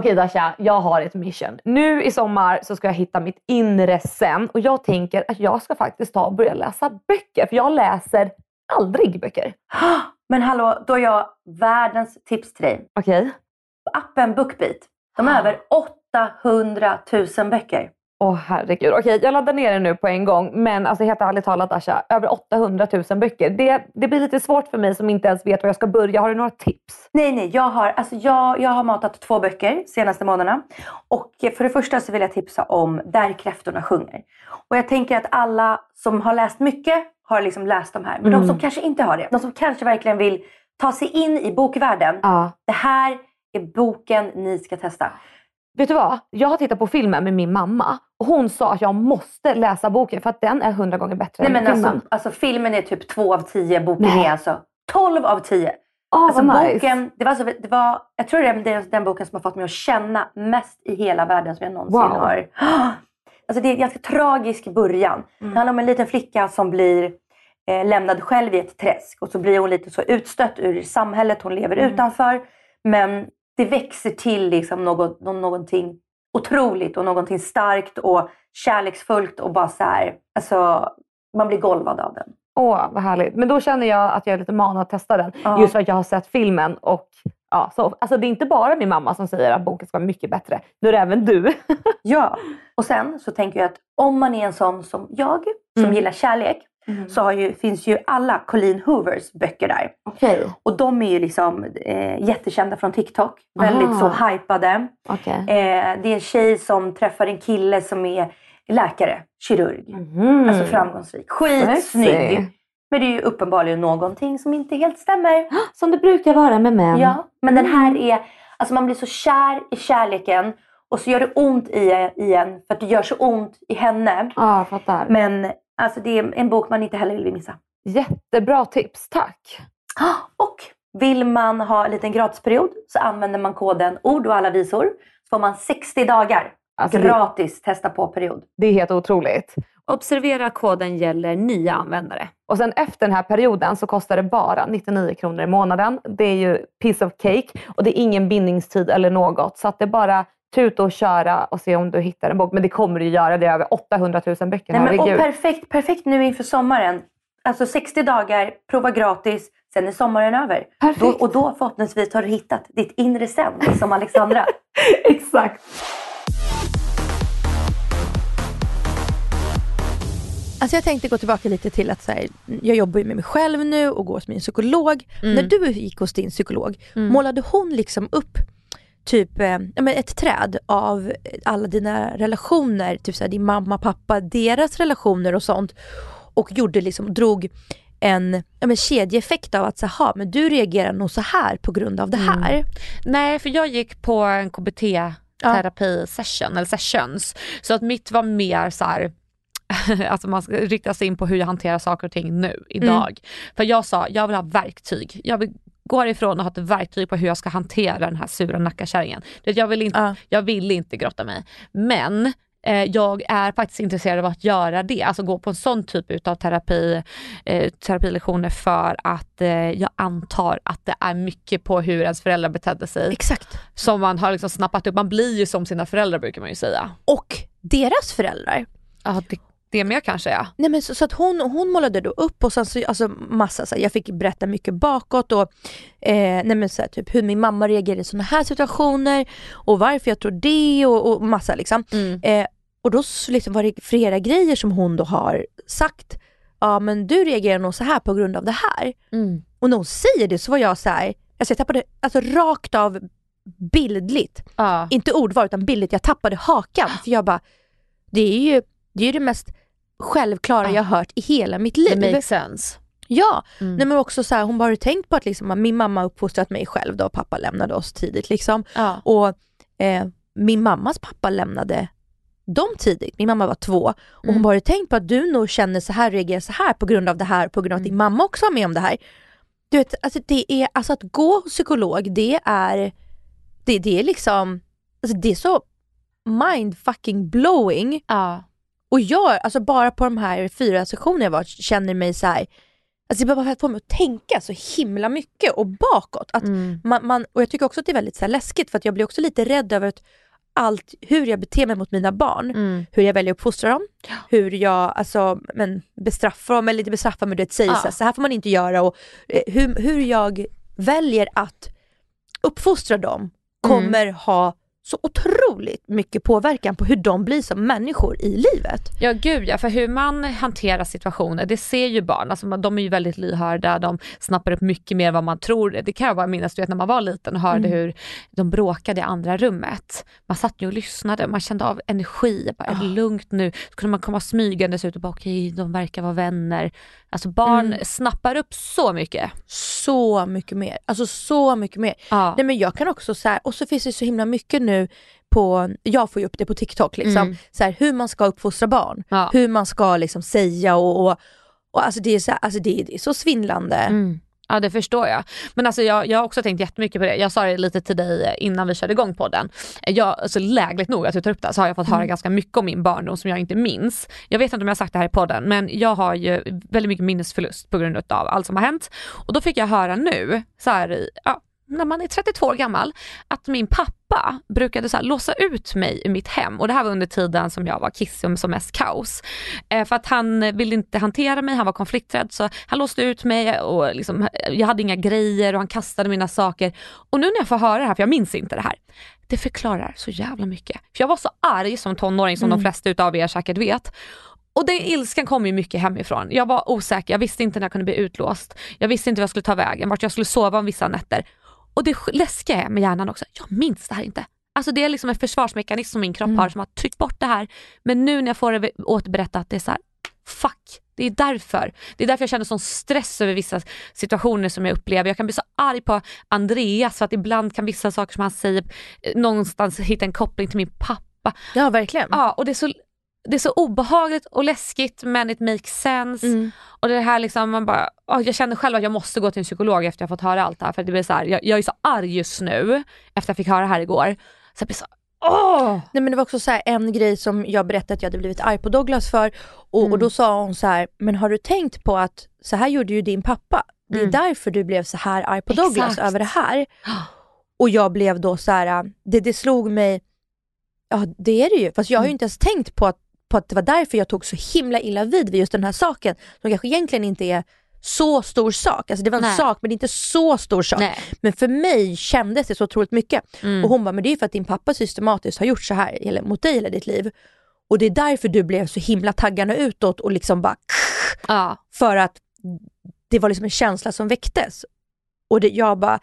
[SPEAKER 2] Okej Dasha, jag har ett mission. Nu i sommar så ska jag hitta mitt inre sen och jag tänker att jag ska faktiskt ta och börja läsa böcker för jag läser aldrig böcker.
[SPEAKER 3] Men hallå, då har jag världens tips till dig.
[SPEAKER 2] Okej?
[SPEAKER 3] Appen Bookbeat. De har över 800 000 böcker.
[SPEAKER 2] Åh herregud. Okej, jag laddar ner den nu på en gång. Men alltså helt ärligt talat Asha, över 800 000 böcker. Det, det blir lite svårt för mig som inte ens vet var jag ska börja. Har du några tips?
[SPEAKER 3] Nej, nej, jag har, alltså jag, jag har matat två böcker senaste månaderna. Och för det första så vill jag tipsa om Där kräftorna sjunger. Och jag tänker att alla som har läst mycket har liksom läst de här. Men de som kanske inte har det, de som kanske verkligen vill ta sig in i bokvärlden.
[SPEAKER 2] Ja.
[SPEAKER 3] Det här är boken ni ska testa.
[SPEAKER 2] Vet du vad? Jag har tittat på filmen med min mamma hon sa att jag måste läsa boken för att den är hundra gånger bättre
[SPEAKER 3] Nej
[SPEAKER 2] än
[SPEAKER 3] men
[SPEAKER 2] filmen.
[SPEAKER 3] alltså, alltså filmen är typ två av tio, boken
[SPEAKER 2] Nej.
[SPEAKER 3] är alltså 12 av 10.
[SPEAKER 2] Åh,
[SPEAKER 3] Alltså
[SPEAKER 2] vad nice.
[SPEAKER 3] boken, det var, så, det var, jag tror det är den, den boken som har fått mig att känna mest i hela världen som jag någonsin
[SPEAKER 2] Wow.
[SPEAKER 3] har. Alltså det är en ganska tragisk början. Det handlar om en liten flicka som blir eh, lämnad själv i ett träsk och så blir hon lite så utstött ur samhället hon lever utanför. Men det växer till liksom något, nå- någonting otroligt och någonting starkt och kärleksfullt och bara så här, alltså man blir golvad av den.
[SPEAKER 2] Åh, vad härligt. Men då känner jag att jag är lite manad att testa den.
[SPEAKER 3] Ja.
[SPEAKER 2] Just för att jag har sett filmen. Och, ja, så, alltså det är inte bara min mamma som säger att boken ska vara mycket bättre. Nu är det även du.
[SPEAKER 3] Ja, och sen så tänker jag att om man är en sån som jag, som
[SPEAKER 2] Mm.
[SPEAKER 3] gillar kärlek, så har ju, finns ju alla Colleen Hoovers böcker där.
[SPEAKER 2] Okej.
[SPEAKER 3] Och de är ju liksom eh, jättekända från TikTok. Väldigt
[SPEAKER 2] Aha.
[SPEAKER 3] så hypade.
[SPEAKER 2] Okej.
[SPEAKER 3] Eh, det är en tjej som träffar en kille som är läkare, kirurg.
[SPEAKER 2] Mhm.
[SPEAKER 3] Alltså framgångsrik. Skitsnygg. Men det är ju uppenbarligen någonting som inte helt stämmer.
[SPEAKER 2] Som det brukar vara med män.
[SPEAKER 3] Ja, men den här är, alltså man blir så kär i kärleken och så gör det ont i, i en för att det gör så ont i henne.
[SPEAKER 2] Ja, jag fattar.
[SPEAKER 3] Men alltså det är en bok man inte heller vill missa.
[SPEAKER 2] Jättebra tips, tack.
[SPEAKER 3] Och vill man ha en liten gratisperiod så använder man koden ord och alla visor. Så får man 60 dagar
[SPEAKER 2] Alltså det-
[SPEAKER 3] gratis testa på period.
[SPEAKER 2] Det är helt otroligt.
[SPEAKER 4] Observera koden gäller nya användare.
[SPEAKER 2] Och sen efter den här perioden så kostar det bara 99 kronor i månaden. Det är ju piece of cake och det är ingen bindningstid eller något. Så att det är bara tuta och köra och se om du hittar en bok. Men det kommer du göra. Det är över 800 000 böcker.
[SPEAKER 3] Nej, men, och perfekt, perfekt nu inför sommaren. Alltså 60 dagar, prova gratis, sen är sommaren över.
[SPEAKER 2] Perfekt.
[SPEAKER 3] Då, och då förhoppningsvis har du hittat ditt inre sen, som Alexandra.
[SPEAKER 2] Exakt.
[SPEAKER 3] Alltså jag tänkte gå tillbaka lite till att så här, jag jobbar ju med mig själv nu och går hos min psykolog. När du gick hos din psykolog, målade hon liksom upp typ eh, ja, men ett träd av alla dina relationer, typ så här, din mamma, pappa, deras relationer och sånt. Och gjorde liksom, drog en ja, men kedjeeffekt av att så här, men du reagerar nog så här på grund av det här.
[SPEAKER 2] Nej, för jag gick på en KBT-terapi session, eller sessions. Så att mitt var mer så här, alltså man ska rikta sig in på hur jag hanterar saker och ting nu, idag. För jag sa, jag vill ha verktyg. Jag vill gå ifrån och ha ett verktyg på hur jag ska hantera den här sura nackakärringen. Jag vill inte,
[SPEAKER 3] Ja.
[SPEAKER 2] jag vill inte grotta mig. Men eh, jag är faktiskt intresserad av att göra det, alltså gå på en sån typ av terapi, eh, terapilektioner för att eh, jag antar att det är mycket på hur ens föräldrar betedde sig
[SPEAKER 3] Exakt.
[SPEAKER 2] som man har liksom snappat upp. Man blir ju som sina föräldrar brukar man ju säga.
[SPEAKER 3] Och deras föräldrar.
[SPEAKER 2] Ja, det, det med kanske ja.
[SPEAKER 3] Nej men så, så att hon, hon målade då upp och sen så, alltså massa så här, jag fick berätta mycket bakåt och eh, nej men så här, typ hur min mamma reagerar i sådana här situationer och varför jag tror det och, och massa liksom. Eh, och då liksom var det flera grejer som hon då har sagt, ja men du reagerar nog så här på grund av det här. Och när hon säger det så var jag så här, alltså jag tappade alltså rakt av bildligt,
[SPEAKER 2] ja.
[SPEAKER 3] inte ordval utan bildligt, jag tappade hakan för jag bara, det är ju det, är ju det mest självklara jag har hört i hela mitt
[SPEAKER 2] Det
[SPEAKER 3] liv.
[SPEAKER 2] makes sense.
[SPEAKER 3] Ja,
[SPEAKER 2] Mm.
[SPEAKER 3] nej men också så här, hon bara har tänkt på att liksom, min mamma uppfostrat mig själv då pappa lämnade oss tidigt liksom.
[SPEAKER 2] Ja.
[SPEAKER 3] Och eh, min mammas pappa lämnade dem tidigt, min mamma var två. Och hon bara, har tänkt på att du nog känner så här, reagerar så här på grund av det här, på grund av att din mamma också var med om det här. Du vet, alltså det är, alltså att gå hos psykolog, det är, det, det är liksom, alltså det är så mind fucking blowing.
[SPEAKER 2] Ja.
[SPEAKER 3] Och jag, alltså bara på de här fyra sessionerna jag varit, känner mig så här. Alltså det bara få mig att tänka så himla mycket och bakåt. Att
[SPEAKER 2] Mm.
[SPEAKER 3] man, man, och jag tycker också att det är väldigt så läskigt för jag blir också lite rädd över att allt, hur jag beter mig mot mina barn,
[SPEAKER 2] Mm.
[SPEAKER 3] hur jag väljer att uppfostra dem, hur jag alltså, men, bestraffar dem, eller inte bestraffar men du vet, säger
[SPEAKER 2] Ja.
[SPEAKER 3] så, här, så här får man inte göra och eh, hur, hur jag väljer att uppfostra dem kommer ha så otroligt mycket påverkan på hur de blir som människor i livet.
[SPEAKER 2] Ja gud ja, för hur man hanterar situationer, det ser ju barn. Alltså, de är ju väldigt lyhörda, de snappar upp mycket mer än vad man tror. Det kan jag bara minnas du vet, när man var liten och hörde hur de bråkade i andra rummet. Man satt ju och lyssnade, man kände av energi. Bara, Är det lugnt nu? Så kunde man komma smygandes ut och bara okej, de verkar vara vänner. Alltså barn snappar upp så mycket.
[SPEAKER 3] Så mycket mer, alltså så mycket mer.
[SPEAKER 2] Ja.
[SPEAKER 3] Nej men jag kan också så här, och så finns det så himla mycket nu på, jag får ju upp det på TikTok liksom,
[SPEAKER 2] Mm.
[SPEAKER 3] så här, hur man ska uppfostra barn,
[SPEAKER 2] Ja.
[SPEAKER 3] hur man ska liksom säga och, och, och alltså det är så, här, alltså det, det är så svindlande.
[SPEAKER 2] Mm. Ja det förstår jag. Men alltså jag, jag har också tänkt jättemycket på det. Jag sa det lite till dig innan vi körde igång podden. Jag, alltså lägligt nog att du tar upp det så har jag fått höra ganska mycket om min barndom som jag inte minns. Jag vet inte om jag har sagt det här i podden men jag har ju väldigt mycket minnesförlust på grund av allt som har hänt. Och då fick jag höra nu, så här, ja, när man är 32 år gammal, att min pappa brukade så här, låsa ut mig i mitt hem och det här var under tiden som jag var kissig som mest kaos. Eh, för att han ville inte hantera mig, han var konflikträdd så han låste ut mig och liksom, jag hade inga grejer och han kastade mina saker. Och nu när jag får höra det här, för jag minns inte det här, det förklarar så jävla mycket. För jag var så arg som tonåring som de flesta utav er säkert vet. Och den ilskan kom ju mycket hemifrån. Jag var osäker, jag visste inte när jag kunde bli utlåst. Jag visste inte vad jag skulle ta vägen, vart jag skulle sova om vissa nätter. Och det läskiga är med hjärnan också, jag minns det här inte. Alltså det är liksom en försvarsmekanism som min kropp har som har tryckt bort det här. Men nu när jag får det återberättat, det är så här, fuck. Det är därför. Det är därför jag känner sån stress över vissa situationer som jag upplever. Jag kan bli så arg på Andreas för att ibland kan vissa saker som han säger eh, någonstans hitta en koppling till min pappa.
[SPEAKER 3] Ja verkligen.
[SPEAKER 2] Ja, och det är, så, det är så obehagligt och läskigt men it makes sense.
[SPEAKER 3] Mm.
[SPEAKER 2] Och det här liksom, man bara, åh, jag känner själv att jag måste gå till en psykolog efter jag fått höra allt det här. För det blir så här, jag, jag är så arg just nu efter jag fick höra det här igår. Så jag blir så, åh!
[SPEAKER 3] Nej men det var också så här en grej som jag berättade att jag hade blivit arg på Douglas för och, och
[SPEAKER 2] Mm.
[SPEAKER 3] då sa hon så här, men har du tänkt på att så här gjorde ju din pappa. Det är
[SPEAKER 2] Mm.
[SPEAKER 3] därför du blev så här arg på Douglas
[SPEAKER 2] Exakt.
[SPEAKER 3] över det här. Och jag blev då så här, det, det slog mig, ja det är det ju, fast jag har ju
[SPEAKER 2] Mm.
[SPEAKER 3] inte ens tänkt på att, på att det var därför jag tog så himla illa vid vid just den här saken. Som kanske egentligen inte är så stor sak. Alltså det var en
[SPEAKER 2] Nej.
[SPEAKER 3] sak men inte så stor sak.
[SPEAKER 2] Nej.
[SPEAKER 3] Men för mig kändes det så otroligt mycket.
[SPEAKER 2] Mm.
[SPEAKER 3] Och hon bara, men det är för att din pappa systematiskt har gjort så här hela- mot dig hela ditt liv. Och det är därför du blev så himla taggarna utåt och liksom bara
[SPEAKER 2] Ja.
[SPEAKER 3] för att det var liksom en känsla som väcktes. Och det, jag bara,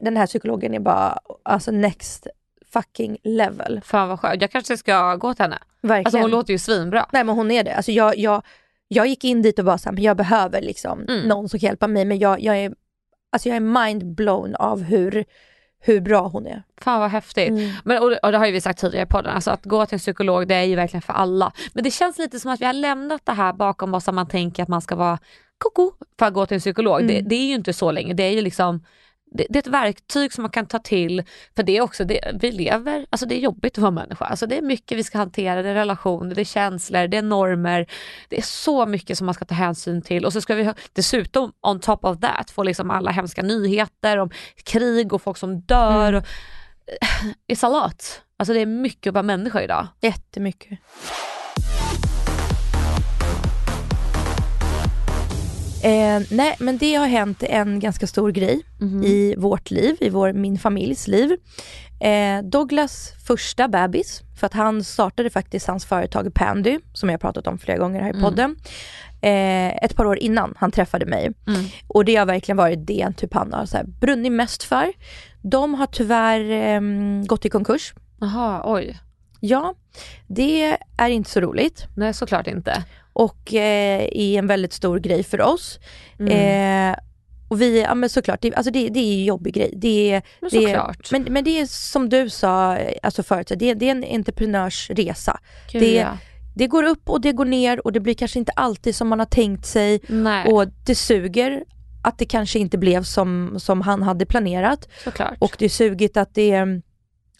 [SPEAKER 3] den här psykologen är bara alltså next fucking level.
[SPEAKER 2] Fan vad skönt. Jag kanske ska gå till henne.
[SPEAKER 3] Verkligen.
[SPEAKER 2] Alltså hon låter ju svinbra.
[SPEAKER 3] Nej men hon är det. Alltså jag, jag, jag gick in dit och bara såhär, men jag behöver liksom
[SPEAKER 2] Mm.
[SPEAKER 3] någon som kan hjälpa mig. Men jag, jag, är, alltså jag är mind blown av hur, hur bra hon är.
[SPEAKER 2] Fan vad häftigt.
[SPEAKER 3] Mm.
[SPEAKER 2] Men, och, och det har ju vi sagt tidigare i podden, alltså att gå till en psykolog det är ju verkligen för alla. Men det känns lite som att vi har lämnat det här bakom oss som man tänker att man ska vara koko för att gå till en psykolog. Det,
[SPEAKER 3] Mm.
[SPEAKER 2] det är ju inte så länge, det är ju liksom det, det är ett verktyg som man kan ta till, för det är också, det, vi lever, alltså det är jobbigt att vara människa. Alltså det är mycket vi ska hantera, det är relationer, det är känslor, det är normer. Det är så mycket som man ska ta hänsyn till och så ska vi dessutom on top of that få liksom alla hemska nyheter om krig och folk som dör. Och, It's a lot. Alltså det är mycket att vara människa idag.
[SPEAKER 3] Jättemycket. Eh, nej men det har hänt en ganska stor grej i vårt liv, i vår, min familjs liv. Eh, Douglas första bebis, för att han startade faktiskt hans företag Pandy, som jag pratat om flera gånger här i podden. Eh, ett par år innan han träffade mig. Och det har verkligen varit det typ han har så här, brunnit mest för. De har tyvärr ehm, gått i konkurs.
[SPEAKER 2] Jaha, oj.
[SPEAKER 3] Ja, det är inte så roligt
[SPEAKER 2] Nej såklart inte.
[SPEAKER 3] Och eh, är en väldigt stor grej för oss.
[SPEAKER 2] Mm.
[SPEAKER 3] Eh, och vi, ja men såklart, det, alltså det, det är en jobbig grej. Det,
[SPEAKER 2] Men
[SPEAKER 3] det, är-
[SPEAKER 2] såklart.
[SPEAKER 3] men, men det är som du sa eh, alltså förut, det, det är en entreprenörsresa.
[SPEAKER 2] Gud,
[SPEAKER 3] det-
[SPEAKER 2] ja.
[SPEAKER 3] Det går upp och det går ner och det blir kanske inte alltid som man har tänkt sig
[SPEAKER 2] Nej,
[SPEAKER 3] och det suger att det kanske inte blev som, som han hade planerat
[SPEAKER 2] såklart.
[SPEAKER 3] och det är sugigt att det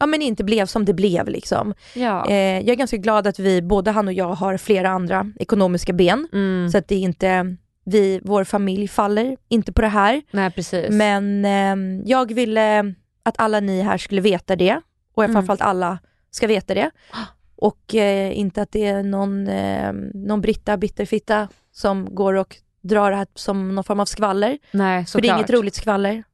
[SPEAKER 3] ja, men inte blev som det blev liksom.
[SPEAKER 2] ja.
[SPEAKER 3] Eh, jag är ganska glad att vi, både han och jag har flera andra ekonomiska ben.
[SPEAKER 2] Mm.
[SPEAKER 3] Så att det inte, vi, vår familj faller inte på det här.
[SPEAKER 2] Nej precis.
[SPEAKER 3] Men eh, jag ville att alla ni här skulle veta det och
[SPEAKER 2] Mm.
[SPEAKER 3] framförallt alla ska veta det. Och eh, inte att det är någon, eh, någon Britta bitterfitta som går och drar det här som någon form av skvaller.
[SPEAKER 2] Nej
[SPEAKER 3] För det är inget roligt skvaller.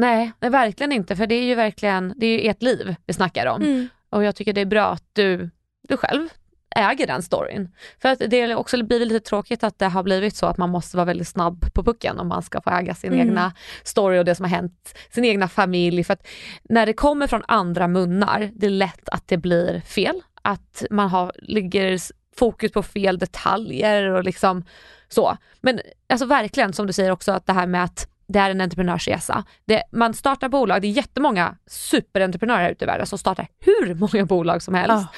[SPEAKER 2] Nej, nej, verkligen inte. För det är ju verkligen det är ju ert liv vi snackar om.
[SPEAKER 3] Mm.
[SPEAKER 2] Och jag tycker det är bra att du, du själv äger den storyn. För att det är också blir lite tråkigt att det har blivit så att man måste vara väldigt snabb på pucken om man ska få äga sin
[SPEAKER 3] Mm.
[SPEAKER 2] egna story och det som har hänt sin egna familj. För att när det kommer från andra munnar, det är lätt att det blir fel. Att man har, ligger fokus på fel detaljer och liksom så. Men alltså verkligen som du säger också att det här med att det är en entreprenörsresa. Det, man startar bolag, det är jättemånga superentreprenörer här ute i världen som startar hur många bolag som helst.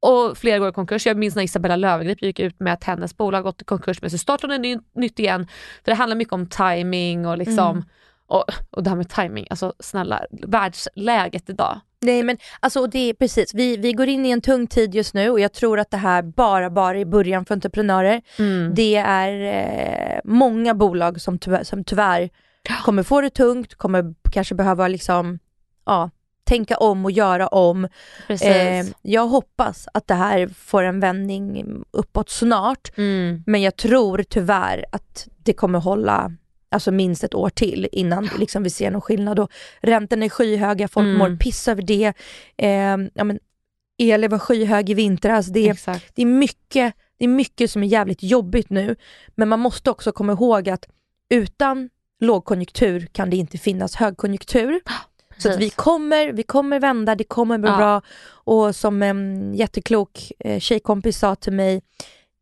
[SPEAKER 2] Och flera går i konkurs. Jag minns när Isabella Löwengrip gick ut med att hennes bolag gått i konkurs men så startade hon ny, nytt igen. För det handlar mycket om timing och liksom
[SPEAKER 3] Mm.
[SPEAKER 2] och, och det här med timing, alltså snälla, världsläget idag.
[SPEAKER 3] Nej men alltså det är precis, vi, vi går in i en tung tid just nu och jag tror att det här bara, bara är början för entreprenörer.
[SPEAKER 2] Mm.
[SPEAKER 3] Det är eh, många bolag som tyvärr, som tyvärr kommer få det tungt, kommer kanske behöva liksom, ja, tänka om och göra om. Eh, jag hoppas att det här får en vändning uppåt snart,
[SPEAKER 2] Mm.
[SPEAKER 3] men jag tror tyvärr att det kommer hålla alltså minst ett år till innan liksom, vi ser någon skillnad. Och räntorna är skyhöga, folk
[SPEAKER 2] Mm.
[SPEAKER 3] mår piss över det. Eh, ja, men, elen var skyhög i vintras. Det,
[SPEAKER 2] Exakt.
[SPEAKER 3] det, är mycket, det är mycket som är jävligt jobbigt nu, men man måste också komma ihåg att utan lågkonjunktur kan det inte finnas högkonjunktur. Så att vi kommer, vi kommer vända, det kommer bli
[SPEAKER 2] Ja.
[SPEAKER 3] bra. Och som en jätteklok eh, tjejkompis sa till mig,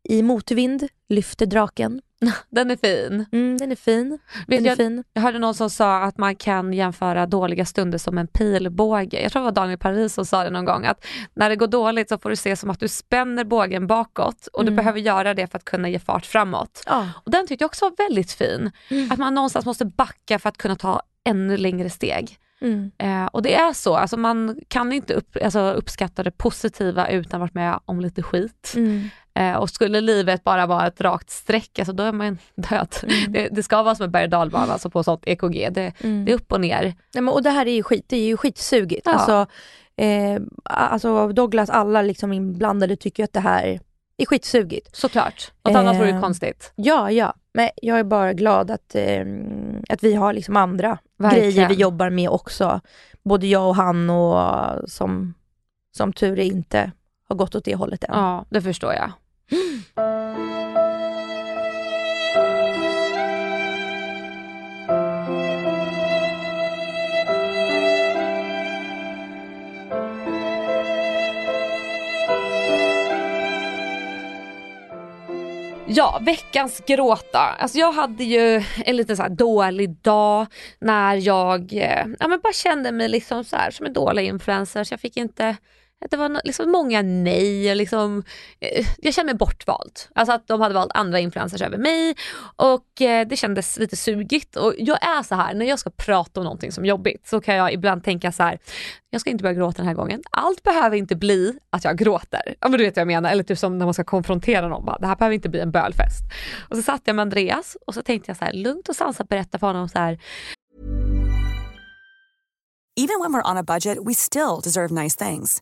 [SPEAKER 3] i motvind lyfter draken.
[SPEAKER 2] Den är fin.
[SPEAKER 3] Mm, den är fin.
[SPEAKER 2] Vet
[SPEAKER 3] Den är
[SPEAKER 2] jag,
[SPEAKER 3] fin.
[SPEAKER 2] jag hörde någon som sa att man kan jämföra dåliga stunder som en pilbåge. Jag tror det var Daniel Paris som sa det någon gång att när det går dåligt så får du se som att du spänner bågen bakåt och du
[SPEAKER 3] Mm.
[SPEAKER 2] behöver göra det för att kunna ge fart framåt.
[SPEAKER 3] Ja.
[SPEAKER 2] Och den tyckte jag också var väldigt fin.
[SPEAKER 3] Mm.
[SPEAKER 2] Att man någonstans måste backa för att kunna ta ännu längre steg.
[SPEAKER 3] Mm.
[SPEAKER 2] Eh, och det är så, alltså man kan inte upp, alltså uppskatta det positiva utan att varit med om lite skit.
[SPEAKER 3] Mm.
[SPEAKER 2] Eh, och skulle livet bara vara ett rakt streck, alltså då är man död. Det, det ska vara som en berg och dalbana, alltså på sånt EKG. Det,
[SPEAKER 3] Mm.
[SPEAKER 2] det är upp och ner.
[SPEAKER 3] Nej, men, och det här är ju skit, det är ju skitsugigt.
[SPEAKER 2] Ja.
[SPEAKER 3] Alltså, eh, alltså Douglas, alla liksom inblandade tycker att det här är skitsugigt.
[SPEAKER 2] Såklart. Något annat vore ju
[SPEAKER 3] Eh,
[SPEAKER 2] konstigt.
[SPEAKER 3] Ja, ja. Men jag är bara glad att, eh, att vi har liksom andra
[SPEAKER 2] Verkligen.
[SPEAKER 3] grejer vi jobbar med också. Både jag och han och som, som tur är inte har gått åt det hållet än.
[SPEAKER 2] Ja, det förstår jag. Ja, veckans gråta. Alltså jag hade ju en liten så här dålig dag när jag eh, ja, men bara kände mig liksom så här som en dålig influencer. Så jag fick inte, det var liksom många nej. och Liksom, eh, jag kände mig bortvald. Alltså att de hade valt andra influencers över mig och eh, det kändes lite sugigt. Och jag är så här, när jag ska prata om någonting som är jobbigt så kan jag ibland tänka så här, jag ska inte börja gråta den här gången. Allt behöver inte bli att jag gråter. Ja men du vet vad jag menar. Eller typ som när man ska konfrontera någon. Bara, det här behöver inte bli en bölfest. Och så satt jag med Andreas och så tänkte jag så här, lugnt och sansat berätta för honom så här,
[SPEAKER 5] Even when we're on a budget, we still deserve nice things.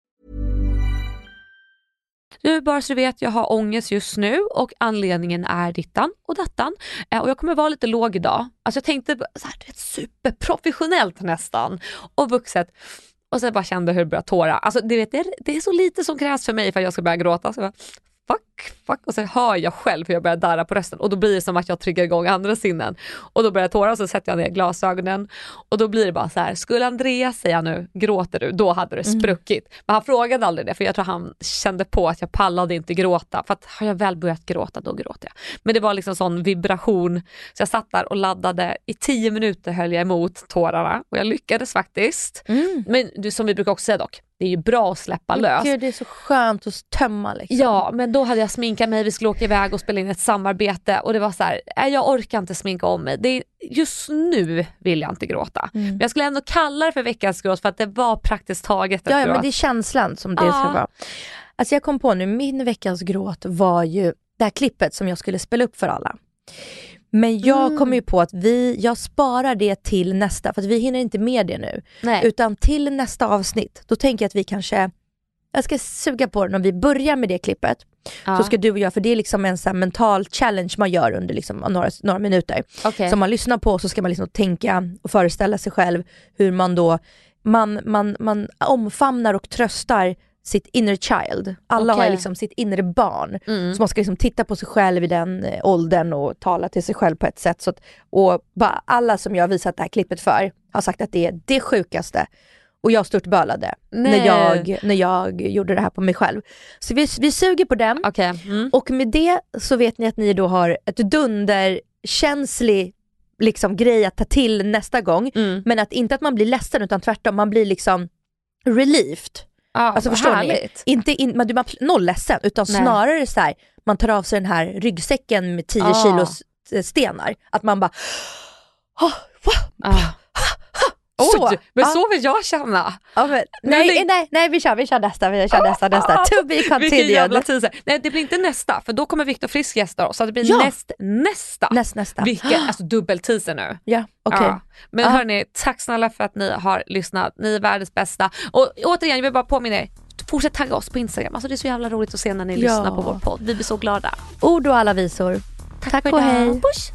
[SPEAKER 2] Du, bara så du vet, jag har ångest just nu och anledningen är dittan och dattan. Eh, och jag kommer vara lite låg idag. Alltså jag tänkte så här, vet, superprofessionellt nästan och vuxet. Och sen bara kände hur det började tåra. Alltså du vet, det är, det är så lite som krävs för mig för att jag ska börja gråta. Så jag bara, fuck, fuck och så hör jag själv hur jag börjar darra på rösten och då blir det som att jag triggar igång andra sinnen. Och då börjar jag tåra och så sätter jag ner glasögonen och då blir det bara så här, skulle Andreas säga nu, gråter du? Då hade det spruckit. Men han frågade aldrig det för jag tror han kände på att jag pallade inte gråta för att har jag väl börjat gråta då gråter jag. Men det var liksom sån vibration så jag satt där och laddade, i tio minuter höll jag emot tårarna och jag lyckades faktiskt. Men du, som vi brukar också säga dock, det är ju bra att släppa lös.
[SPEAKER 3] Gud, det är så skönt att tömma liksom.
[SPEAKER 2] Ja, men då hade jag sminkat mig, vi skulle åka iväg och spela in ett samarbete och det var så här, nej, jag orkar inte sminka om mig. Det är, just nu vill jag inte gråta.
[SPEAKER 3] Mm.
[SPEAKER 2] Men jag skulle ändå kalla det för veckans gråt för att det var praktiskt taget
[SPEAKER 3] Ja, ja men det är känslan som det
[SPEAKER 2] Ja.
[SPEAKER 3] ska vara. Alltså jag kom på nu, min veckans gråt var ju det här klippet som jag skulle spela upp för alla. Men jag
[SPEAKER 2] Mm.
[SPEAKER 3] kom ju på att vi, jag sparar det till nästa, för vi hinner inte med det nu.
[SPEAKER 2] Nej.
[SPEAKER 3] Utan till nästa avsnitt, då tänker jag att vi kanske, jag ska suga på den och vi börjar med det klippet.
[SPEAKER 2] Ja.
[SPEAKER 3] Så ska du och jag, för det är liksom en sån mental challenge man gör under liksom några, några minuter.
[SPEAKER 2] Okej.
[SPEAKER 3] Som man lyssnar på så ska man liksom tänka och föreställa sig själv hur man då, man, man, man omfamnar och tröstar sitt inner child. Alla har
[SPEAKER 2] Okej.
[SPEAKER 3] ju liksom sitt inre barn.
[SPEAKER 2] Mm.
[SPEAKER 3] Så man ska liksom titta på sig själv i den eh, åldern och tala till sig själv på ett sätt. Så att, och bara alla som jag har visat det här klippet för har sagt att det är det sjukaste. Och jag störtbölade när jag, när jag gjorde det här på mig själv. Så vi, vi suger på den.
[SPEAKER 2] Okej. Mm.
[SPEAKER 3] Och med det så vet ni att ni då har ett dunderkänslig liksom, grej att ta till nästa gång.
[SPEAKER 2] Mm.
[SPEAKER 3] Men att inte att man blir ledsen utan tvärtom, man blir liksom relieved.
[SPEAKER 2] Ja,
[SPEAKER 3] Alltså förstår
[SPEAKER 2] härligt.
[SPEAKER 3] ni? Inte in, man absolut noll ledsen utan
[SPEAKER 2] Nej.
[SPEAKER 3] snarare så här, man tar av sig den här ryggsäcken med 10
[SPEAKER 2] Ah.
[SPEAKER 3] kilos eh, stenar. Att man bara, oh, wow.
[SPEAKER 2] Ah.
[SPEAKER 3] Så.
[SPEAKER 2] Oj, men
[SPEAKER 3] Ja.
[SPEAKER 2] så vill jag känna.
[SPEAKER 3] Ja, men,
[SPEAKER 2] Men
[SPEAKER 3] nej,
[SPEAKER 2] det-
[SPEAKER 3] nej, nej, vi kör, vi kör nästa, vi kör nästa, nästa. To be continued.
[SPEAKER 2] Nej det blir inte nästa för då kommer Viktor Frisk gästa oss så det blir
[SPEAKER 3] Ja.
[SPEAKER 2] näst, nästa.
[SPEAKER 3] Näst, nästa.
[SPEAKER 2] Vilken, alltså dubbelteaser nu.
[SPEAKER 3] Ja, okej.
[SPEAKER 2] Ja. Men
[SPEAKER 3] Ja.
[SPEAKER 2] hörni, tack snälla för att ni har lyssnat. Ni är världens bästa. Och återigen, jag vill bara påminna er. Fortsätt tagga oss på Instagram. Alltså det är så jävla roligt att se när ni
[SPEAKER 3] Ja.
[SPEAKER 2] lyssnar på vår podd. Vi blir så glada.
[SPEAKER 3] Ord och alla visor. Tack, och
[SPEAKER 2] idag.
[SPEAKER 3] hej.
[SPEAKER 2] Puss!